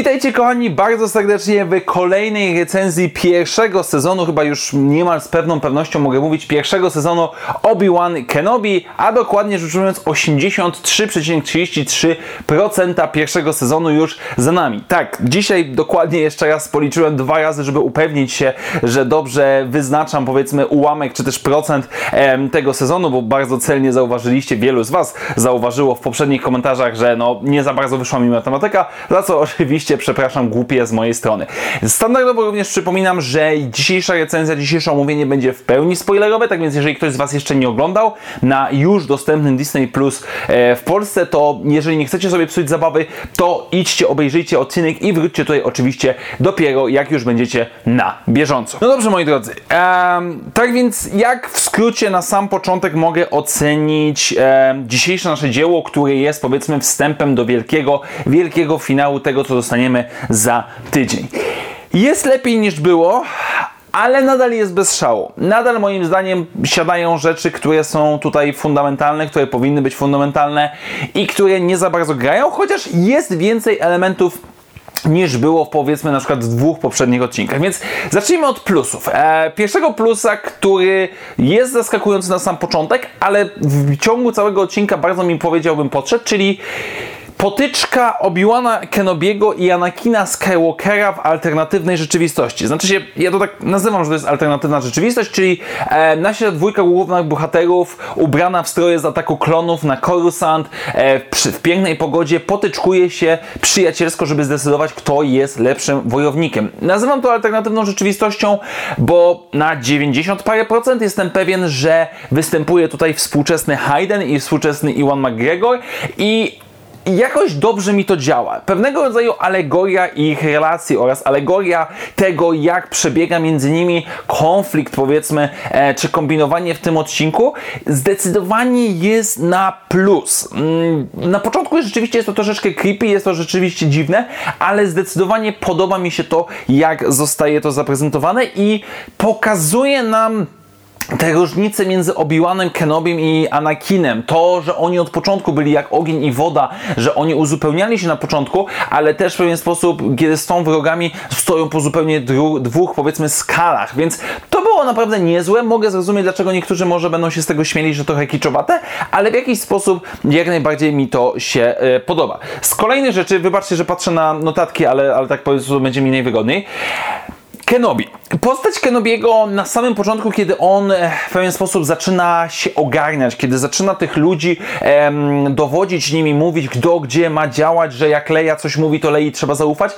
Witajcie kochani bardzo serdecznie w kolejnej recenzji pierwszego sezonu, chyba już niemal z pewną pewnością mogę mówić, pierwszego sezonu Obi-Wan Kenobi, a dokładnie rzecz ujmując 83,33% pierwszego sezonu już za nami. Tak, dzisiaj dokładnie jeszcze raz policzyłem dwa razy, żeby upewnić się, że dobrze wyznaczam powiedzmy ułamek czy też procent em, tego sezonu, bo bardzo celnie zauważyliście, wielu z Was zauważyło w poprzednich komentarzach, że no nie za bardzo wyszła mi matematyka, za co oczywiście przepraszam głupie z mojej strony. Standardowo również przypominam, że dzisiejsza recenzja, dzisiejsze omówienie będzie w pełni spoilerowe, tak więc jeżeli ktoś z Was jeszcze nie oglądał na już dostępnym Disney Plus e, w Polsce, to jeżeli nie chcecie sobie psuć zabawy, to idźcie, obejrzyjcie odcinek i wróćcie tutaj oczywiście dopiero jak już będziecie na bieżąco. No dobrze moi drodzy, em, tak więc jak w skrócie na sam początek mogę ocenić em, dzisiejsze nasze dzieło, które jest powiedzmy wstępem do wielkiego, wielkiego finału tego, co dostaniemy za tydzień. Jest lepiej niż było, ale nadal jest bez szału. Nadal moim zdaniem siadają rzeczy, które są tutaj fundamentalne, które powinny być fundamentalne i które nie za bardzo grają, chociaż jest więcej elementów niż było w powiedzmy na przykład w dwóch poprzednich odcinkach. Więc zacznijmy od plusów. E, pierwszego plusa, który jest zaskakujący na sam początek, ale w ciągu całego odcinka bardzo mi powiedziałbym podszedł, czyli potyczka Obi-Wana Kenobiego i Anakina Skywalkera w alternatywnej rzeczywistości. Znaczy się, ja to tak nazywam, że to jest alternatywna rzeczywistość, czyli e, nasza dwójka głównych bohaterów ubrana w stroje z ataku klonów na Coruscant e, przy, w pięknej pogodzie potyczkuje się przyjacielsko, żeby zdecydować, kto jest lepszym wojownikiem. Nazywam to alternatywną rzeczywistością, bo na 90 parę procent jestem pewien, że występuje tutaj współczesny Hayden i współczesny Iwan McGregor i i jakoś dobrze mi to działa. Pewnego rodzaju alegoria ich relacji oraz alegoria tego, jak przebiega między nimi konflikt, powiedzmy, e, czy kombinowanie w tym odcinku, zdecydowanie jest na plus. Mm, na początku rzeczywiście jest to troszeczkę creepy, jest to rzeczywiście dziwne, ale zdecydowanie podoba mi się to, jak zostaje to zaprezentowane i pokazuje nam te różnice między Obi-Wanem Kenobim i Anakinem, to, że oni od początku byli jak ogień i woda, że oni uzupełniali się na początku, ale też w pewien sposób, kiedy są wrogami, stoją po zupełnie dwóch, powiedzmy, skalach, więc to było naprawdę niezłe. Mogę zrozumieć, dlaczego niektórzy może będą się z tego śmieli, że trochę kiczowate, ale w jakiś sposób jak najbardziej mi to się e, podoba. Z kolejnych rzeczy, wybaczcie, że patrzę na notatki, ale, ale tak powiedzmy, będzie mi najwygodniej. Kenobi. Postać Kenobiego na samym początku, kiedy on e, w pewien sposób zaczyna się ogarniać, kiedy zaczyna tych ludzi em, dowodzić nimi, mówić kto gdzie ma działać, że jak Leja coś mówi, to Lei trzeba zaufać.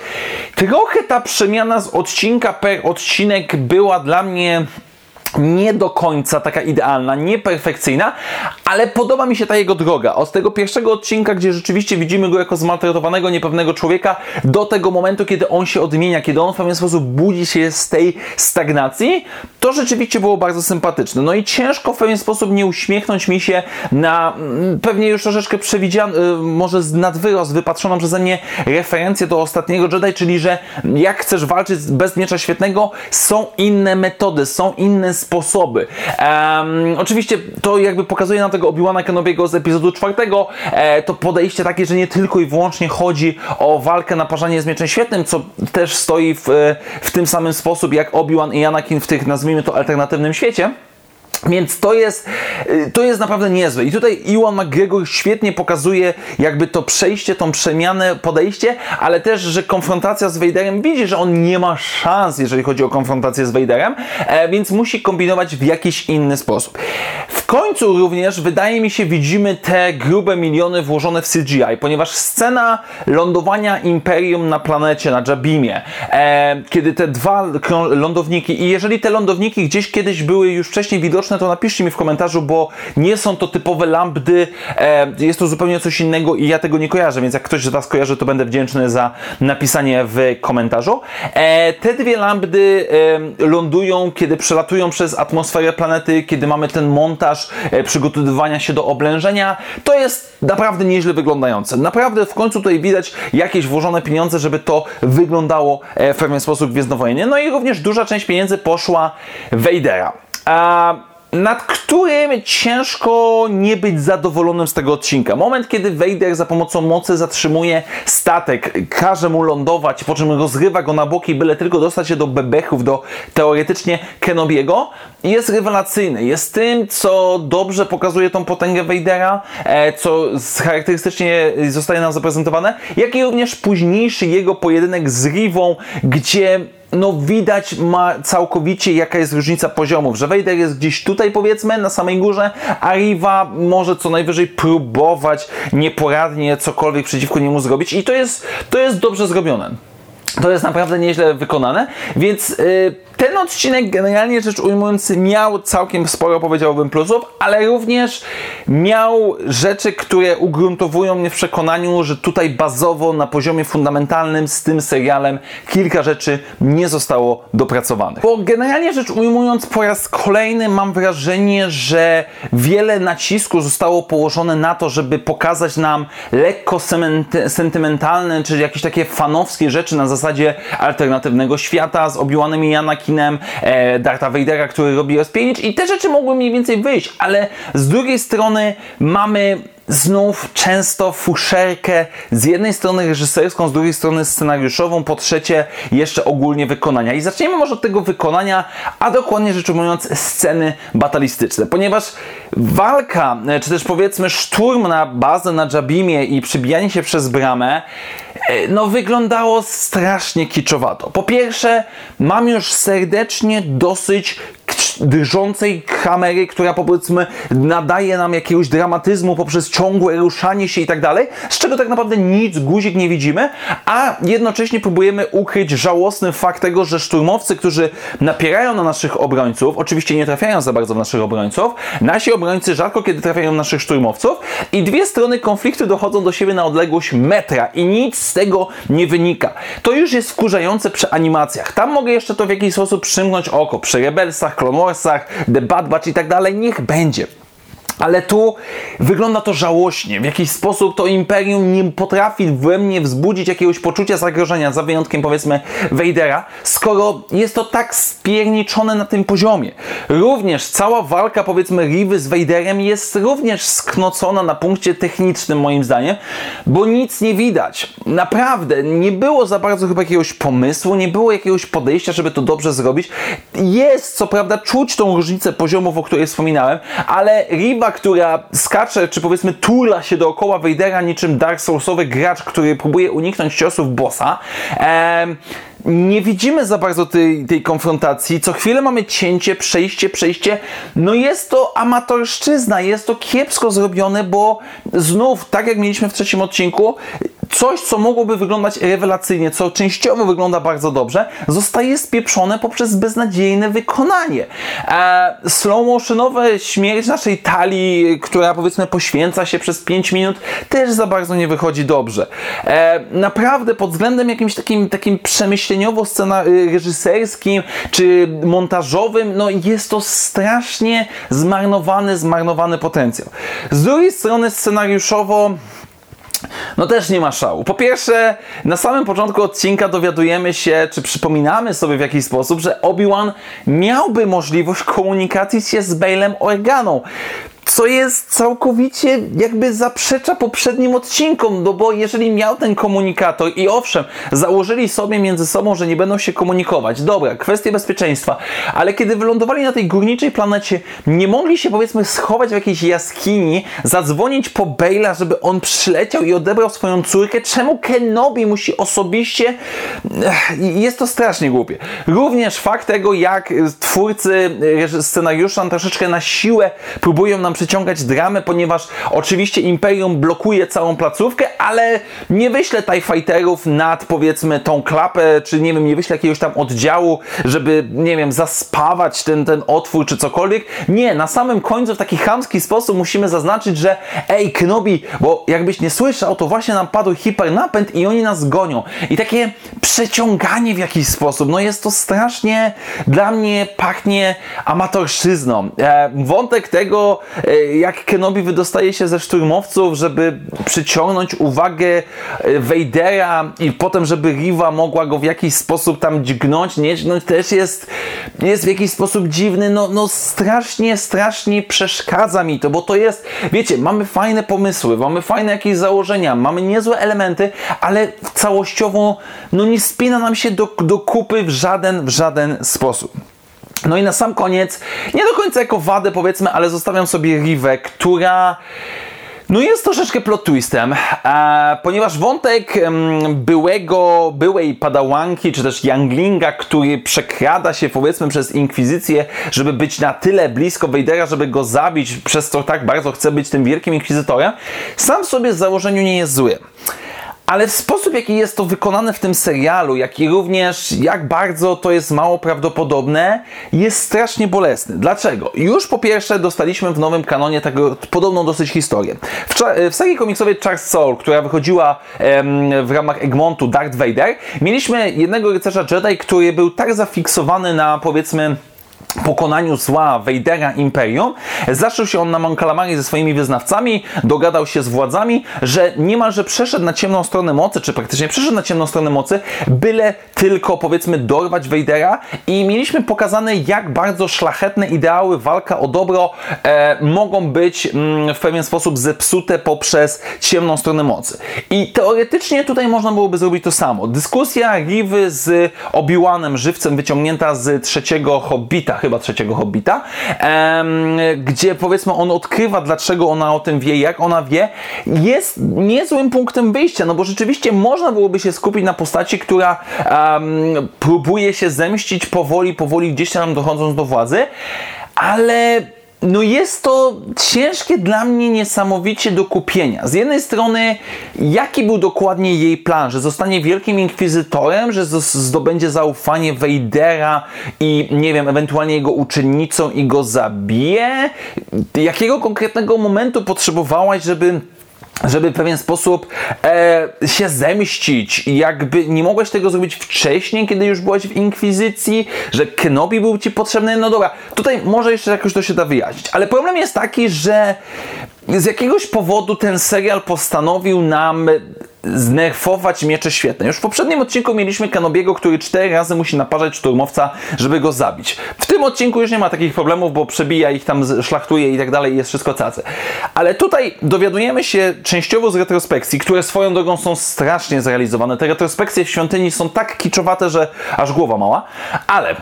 Trochę ta przemiana z odcinka per odcinek była dla mnie nie do końca taka idealna, nieperfekcyjna, ale podoba mi się ta jego droga. Od tego pierwszego odcinka, gdzie rzeczywiście widzimy go jako zmaltretowanego, niepewnego człowieka, do tego momentu, kiedy on się odmienia, kiedy on w pewien sposób budzi się z tej stagnacji, to rzeczywiście było bardzo sympatyczne. No i ciężko w pewien sposób nie uśmiechnąć mi się na mm, pewnie już troszeczkę przewidzianą, y, może z nadwyrost wypatrzoną przeze mnie referencję do ostatniego Jedi, czyli że jak chcesz walczyć bez miecza świetnego, są inne metody, są inne sposoby. Um, oczywiście to jakby pokazuje nam tego Obi-Wana Kenobiego z epizodu czwartego, e, to podejście takie, że nie tylko i wyłącznie chodzi o walkę na parzanie z mieczem świetnym, co też stoi w, w tym samym sposób jak Obi-Wan i Anakin w tych, nazwijmy to, alternatywnym świecie. Więc to jest, y, to jest naprawdę niezłe. I tutaj Iwan McGregor świetnie pokazuje jakby to przejście, tą przemianę, podejście, ale też, że konfrontacja z Vaderem widzi, że on nie ma szans, jeżeli chodzi o konfrontację z Vaderem, e, więc musi kombinować w jakiś inny sposób. Końcu również, wydaje mi się, widzimy te grube miliony włożone w CGI, ponieważ scena lądowania Imperium na planecie, na Jabimie, e, kiedy te dwa lądowniki i jeżeli te lądowniki gdzieś kiedyś były już wcześniej widoczne, to napiszcie mi w komentarzu, bo nie są to typowe lambdy, e, jest to zupełnie coś innego i ja tego nie kojarzę, więc jak ktoś z Was kojarzy, to będę wdzięczny za napisanie w komentarzu. E, te dwie lambdy lądują, kiedy przelatują przez atmosferę planety, kiedy mamy ten montaż e, przygotowywania się do oblężenia, to jest naprawdę nieźle wyglądające. Naprawdę w końcu tutaj widać jakieś włożone pieniądze, żeby to wyglądało e, w pewien sposób gwiezdnowojennie. No i również duża część pieniędzy poszła Vadera. A nad którym ciężko nie być zadowolonym z tego odcinka. Moment, kiedy Vader za pomocą mocy zatrzymuje statek, każe mu lądować, po czym rozrywa go na boki, byle tylko dostać się do bebechów, do teoretycznie Kenobiego, jest rewelacyjny. Jest tym, co dobrze pokazuje tą potęgę Vadera, e, co charakterystycznie zostaje nam zaprezentowane, jak i również późniejszy jego pojedynek z Rivą, gdzie no widać ma całkowicie jaka jest różnica poziomów, że Vader jest gdzieś tutaj powiedzmy na samej górze, a Riva może co najwyżej próbować nieporadnie cokolwiek przeciwko niemu zrobić i to jest, to jest dobrze zrobione. To jest naprawdę nieźle wykonane, więc yy, ten odcinek generalnie rzecz ujmując miał całkiem sporo powiedziałbym plusów, ale również miał rzeczy, które ugruntowują mnie w przekonaniu, że tutaj bazowo na poziomie fundamentalnym z tym serialem kilka rzeczy nie zostało dopracowanych. Bo generalnie rzecz ujmując po raz kolejny mam wrażenie, że wiele nacisku zostało położone na to, żeby pokazać nam lekko sentymentalne, czy jakieś takie fanowskie rzeczy na zasadzie alternatywnego świata z Obi-Wanem i Anakin Anakinem, e, Darta Vadera, który robi rozpięć i te rzeczy mogły mniej więcej wyjść, ale z drugiej strony mamy znów często fuszerkę z jednej strony reżyserską, z drugiej strony scenariuszową, po trzecie jeszcze ogólnie wykonania. I zacznijmy może od tego wykonania, a dokładnie rzecz ujmując sceny batalistyczne, ponieważ walka, e, czy też powiedzmy szturm na bazę na Jabimie i przybijanie się przez bramę no wyglądało strasznie kiczowato. Po pierwsze, mam już serdecznie dosyć drżącej kamery, która powiedzmy nadaje nam jakiegoś dramatyzmu poprzez ciągłe ruszanie się i tak dalej, z czego tak naprawdę nic guzik nie widzimy, a jednocześnie próbujemy ukryć żałosny fakt tego, że szturmowcy, którzy napierają na naszych obrońców, oczywiście nie trafiają za bardzo w naszych obrońców, nasi obrońcy rzadko kiedy trafiają w naszych szturmowców i dwie strony konfliktu dochodzą do siebie na odległość metra i nic z tego nie wynika. To już jest wkurzające przy animacjach. Tam mogę jeszcze to w jakiś sposób przymknąć oko. Przy Rebelsach, Clone Warsach, The Bad Batch i tak dalej, niech będzie. Ale tu wygląda to żałośnie. W jakiś sposób to imperium nie potrafi we mnie wzbudzić jakiegoś poczucia zagrożenia, za wyjątkiem powiedzmy Vadera, skoro jest to tak spierniczone na tym poziomie. Również cała walka powiedzmy Rivy z Vaderem jest również sknocona na punkcie technicznym moim zdaniem, bo nic nie widać. Naprawdę, nie było za bardzo chyba jakiegoś pomysłu, nie było jakiegoś podejścia, żeby to dobrze zrobić. Jest co prawda czuć tą różnicę poziomów, o której wspominałem, ale Riva która skacze, czy powiedzmy tula się dookoła Vadera niczym Dark Soulsowy gracz, który próbuje uniknąć ciosów bossa. Ehm, nie widzimy za bardzo tej, tej konfrontacji. Co chwilę mamy cięcie, przejście, przejście. No jest to amatorszczyzna, jest to kiepsko zrobione, bo znów, tak jak mieliśmy w trzecim odcinku, coś, co mogłoby wyglądać rewelacyjnie, co częściowo wygląda bardzo dobrze, zostaje spieprzone poprzez beznadziejne wykonanie. E, slow motionowe śmierć naszej talii, która powiedzmy poświęca się przez 5 minut, też za bardzo nie wychodzi dobrze. E, naprawdę pod względem jakimś takim, takim przemyśleniowo scena y, reżyserskim czy montażowym, no jest to strasznie zmarnowany, zmarnowany potencjał. Z drugiej strony scenariuszowo no też nie ma szału. Po pierwsze, na samym początku odcinka dowiadujemy się, czy przypominamy sobie w jakiś sposób, że Obi-Wan miałby możliwość komunikacji się z Bailem Organą co jest całkowicie jakby zaprzecza poprzednim odcinkom, no bo jeżeli miał ten komunikator i owszem, założyli sobie między sobą, że nie będą się komunikować, dobra, kwestie bezpieczeństwa, ale kiedy wylądowali na tej górniczej planecie, nie mogli się powiedzmy schować w jakiejś jaskini, zadzwonić po Bale'a, żeby on przyleciał i odebrał swoją córkę, czemu Kenobi musi osobiście... Jest to strasznie głupie. Również fakt tego, jak twórcy scenariusza troszeczkę na siłę próbują nam przyciągać dramę, ponieważ oczywiście Imperium blokuje całą placówkę, ale nie wyśle TIE Fighterów nad powiedzmy tą klapę, czy nie wiem, nie wyśle jakiegoś tam oddziału, żeby, nie wiem, zaspawać ten, ten otwór, czy cokolwiek. Nie, na samym końcu w taki chamski sposób musimy zaznaczyć, że ej, Knobi, bo jakbyś nie słyszał, to właśnie nam padł hipernapęd i oni nas gonią. I takie przeciąganie w jakiś sposób, no jest to strasznie dla mnie pachnie amatorszyzną. E, wątek tego, jak Kenobi wydostaje się ze szturmowców, żeby przyciągnąć uwagę e, Vadera i potem, żeby Riva mogła go w jakiś sposób tam dźgnąć, nie dźgnąć, też jest, jest w jakiś sposób dziwny, no, no strasznie, strasznie przeszkadza mi to, bo to jest, wiecie, mamy fajne pomysły, mamy fajne jakieś założenia, mamy niezłe elementy, ale całościowo, no nie spina nam się do, do kupy w żaden, w żaden sposób. No i na sam koniec, nie do końca jako wadę powiedzmy, ale zostawiam sobie Rivę, która no jest troszeczkę plot twistem, e, ponieważ wątek byłego, byłej padałanki, czy też younglinga, który przekrada się powiedzmy przez Inkwizycję, żeby być na tyle blisko Vadera, żeby go zabić, przez co tak bardzo chce być tym wielkim Inkwizytorem, sam w sobie z założeniu nie jest zły. Ale sposób, jaki jest to wykonane w tym serialu, jak i również jak bardzo to jest mało prawdopodobne, jest strasznie bolesny. Dlaczego? Już po pierwsze dostaliśmy w nowym kanonie taką podobną dosyć historię. W, w serii komiksowej Charles Soul, która wychodziła em, w ramach Egmontu Darth Vader, mieliśmy jednego rycerza Jedi, który był tak zafiksowany na powiedzmy pokonaniu zła Vadera Imperium, zaczął się on na Mon Calamari ze swoimi wyznawcami, dogadał się z władzami, że niemalże przeszedł na ciemną stronę mocy, czy praktycznie przeszedł na ciemną stronę mocy, byle tylko powiedzmy dorwać Vadera i mieliśmy pokazane jak bardzo szlachetne ideały, walka o dobro e, mogą być mm, w pewien sposób zepsute poprzez ciemną stronę mocy. I teoretycznie tutaj można byłoby zrobić to samo. Dyskusja Riwy z Obi-Wanem, żywcem wyciągnięta z trzeciego Hobbita, chyba trzeciego Hobbita, gdzie powiedzmy on odkrywa, dlaczego ona o tym wie, jak ona wie, jest niezłym punktem wyjścia, no bo rzeczywiście można byłoby się skupić na postaci, która próbuje się zemścić powoli, powoli gdzieś tam dochodząc do władzy, ale no jest to ciężkie dla mnie niesamowicie do kupienia. Z jednej strony, jaki był dokładnie jej plan, że zostanie wielkim inkwizytorem, że zdobędzie zaufanie Vadera i nie wiem, ewentualnie jego uczennicą i go zabije? Jakiego konkretnego momentu potrzebowałaś, żeby żeby w pewien sposób e, się zemścić. Jakby nie mogłeś tego zrobić wcześniej, kiedy już byłeś w Inkwizycji, że Kenobi był ci potrzebny. No dobra, tutaj może jeszcze jakoś to się da wyjaśnić. Ale problem jest taki, że z jakiegoś powodu ten serial postanowił nam znerfować miecze świetne. Już w poprzednim odcinku mieliśmy Kenobiego, który cztery razy musi naparzać szturmowca, żeby go zabić. W tym odcinku już nie ma takich problemów, bo przebija ich tam, szlachtuje i tak dalej, jest wszystko cacy. Ale tutaj dowiadujemy się częściowo z retrospekcji, które swoją drogą są strasznie zrealizowane. Te retrospekcje w świątyni są tak kiczowate, że aż głowa mała. Ale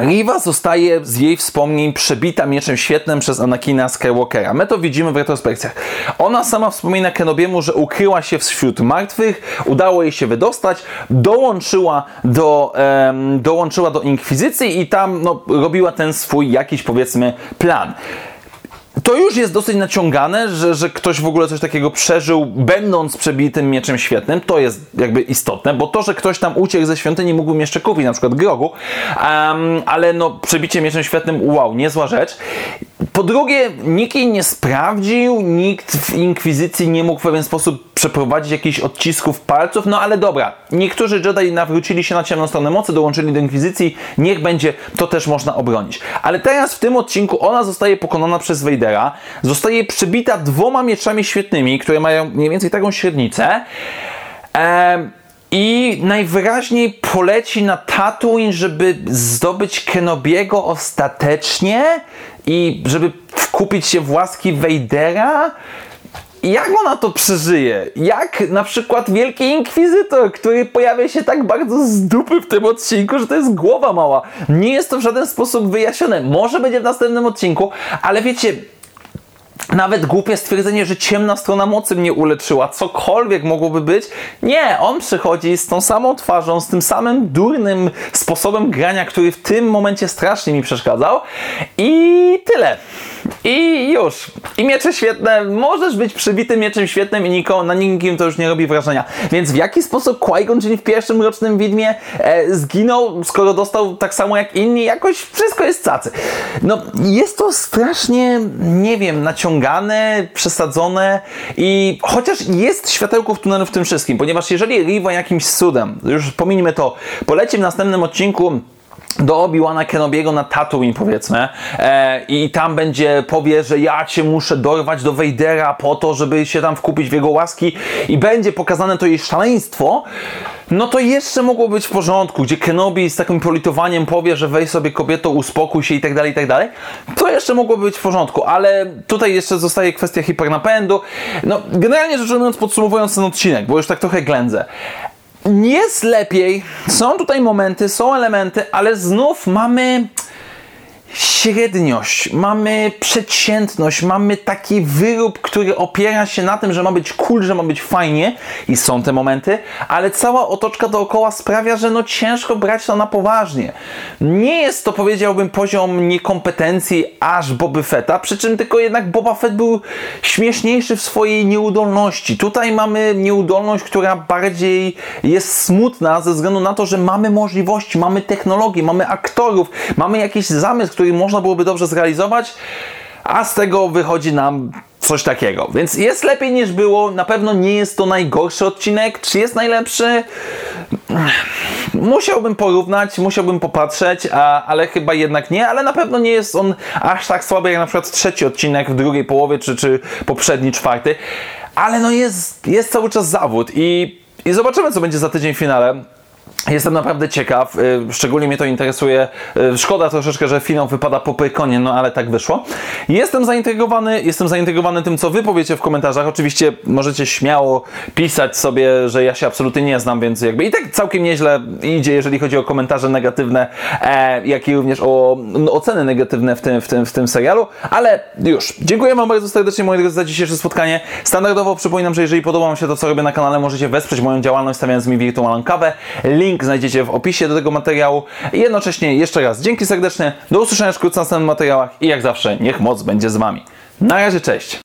Riva zostaje z jej wspomnień przebita mieczem świetnym przez Anakina Skywalkera. My to widzimy w retrospekcjach. Ona sama wspomina Kenobiemu, że ukryła się wśród martwych, udało jej się wydostać, dołączyła do, um, dołączyła do Inkwizycji i tam no, robiła ten swój jakiś powiedzmy plan to już jest dosyć naciągane, że, że ktoś w ogóle coś takiego przeżył, będąc przebitym mieczem świetnym. To jest jakby istotne, bo to, że ktoś tam uciekł ze świątyni, mógłbym jeszcze kupić, na przykład grogu, um, ale no, przebicie mieczem świetnym, wow, niezła rzecz. Po drugie, nikt jej nie sprawdził, nikt w Inkwizycji nie mógł w pewien sposób przeprowadzić jakichś odcisków palców, no ale dobra, niektórzy Jedi nawrócili się na ciemną stronę mocy, dołączyli do Inkwizycji, niech będzie, to też można obronić. Ale teraz w tym odcinku ona zostaje pokonana przez Vadera, zostaje przybita dwoma mieczami świetnymi, które mają mniej więcej taką średnicę. Ehm, i najwyraźniej poleci na Tatooine, żeby zdobyć Kenobiego ostatecznie i żeby wkupić się w łaski Vadera jak ona to przeżyje? Jak na przykład Wielki Inkwizytor, który pojawia się tak bardzo z dupy w tym odcinku, że to jest głowa mała. Nie jest to w żaden sposób wyjaśnione. Może będzie w następnym odcinku, ale wiecie, nawet głupie stwierdzenie, że ciemna strona mocy mnie uleczyła, cokolwiek mogłoby być. Nie, on przychodzi z tą samą twarzą, z tym samym durnym sposobem grania, który w tym momencie strasznie mi przeszkadzał. I tyle. I już. I miecze świetne. Możesz być przybitym mieczem świetnym i niko, na nikim to już nie robi wrażenia. Więc w jaki sposób Qui-Gon w pierwszym rocznym widmie e, zginął, skoro dostał tak samo jak inni? Jakoś wszystko jest cacy. No, jest to strasznie, nie wiem, naciągane, przesadzone i chociaż jest światełko w tunelu w tym wszystkim, ponieważ jeżeli Riva jakimś cudem, już pominijmy to, poleci w następnym odcinku do Obi-Wana Kenobiego na Tatooine powiedzmy. E, i tam będzie powie, że ja cię muszę dorwać do Vadera po to, żeby się tam wkupić w jego łaski i będzie pokazane to jej szaleństwo, no to jeszcze mogło być w porządku, gdzie Kenobi z takim politowaniem powie, że weź sobie kobieto, uspokój się i tak dalej, i tak dalej, to jeszcze mogło być w porządku, ale tutaj jeszcze zostaje kwestia hipernapędu. No, generalnie rzecz ujmując, podsumowując ten odcinek, bo już tak trochę ględzę, jest lepiej. Są tutaj momenty, są elementy, ale znów mamy średniość, mamy przeciętność, mamy taki wyrób, który opiera się na tym, że ma być cool, że ma być fajnie i są te momenty, ale cała otoczka dookoła sprawia, że no ciężko brać to na poważnie. Nie jest to powiedziałbym poziom niekompetencji aż Boba Fetta, przy czym tylko jednak Boba Fett był śmieszniejszy w swojej nieudolności. Tutaj mamy nieudolność, która bardziej jest smutna ze względu na to, że mamy możliwości, mamy technologię, mamy aktorów, mamy jakiś zamysł, który można byłoby dobrze zrealizować, a z tego wychodzi nam coś takiego. Więc jest lepiej niż było. Na pewno nie jest to najgorszy odcinek. Czy jest najlepszy? Musiałbym porównać, musiałbym popatrzeć, a, ale chyba jednak nie. Ale na pewno nie jest on aż tak słaby jak na przykład trzeci odcinek w drugiej połowie, czy, czy poprzedni czwarty. Ale no jest, jest cały czas zawód i, i zobaczymy, co będzie za tydzień w finale. Jestem naprawdę ciekaw, y, szczególnie mnie to interesuje. Y, szkoda troszeczkę, że finał wypada po Pykonie, no ale tak wyszło. Jestem zaintrygowany, jestem zaintrygowany tym, co wy powiecie w komentarzach. Oczywiście możecie śmiało pisać sobie, że ja się absolutnie nie znam, więc jakby i tak całkiem nieźle idzie, jeżeli chodzi o komentarze negatywne, e, jak i również o no, oceny negatywne w tym, w, tym, w tym serialu. Ale już, dziękuję wam bardzo serdecznie, moi drodzy, za dzisiejsze spotkanie. Standardowo przypominam, że jeżeli podoba wam się to, co robię na kanale, możecie wesprzeć moją działalność, stawiając mi wirtualną kawę. Link Link znajdziecie w opisie do tego materiału. I jednocześnie jeszcze raz dzięki serdeczne, do usłyszenia wkrótce w następnych materiałach i jak zawsze niech moc będzie z Wami. Na razie, cześć!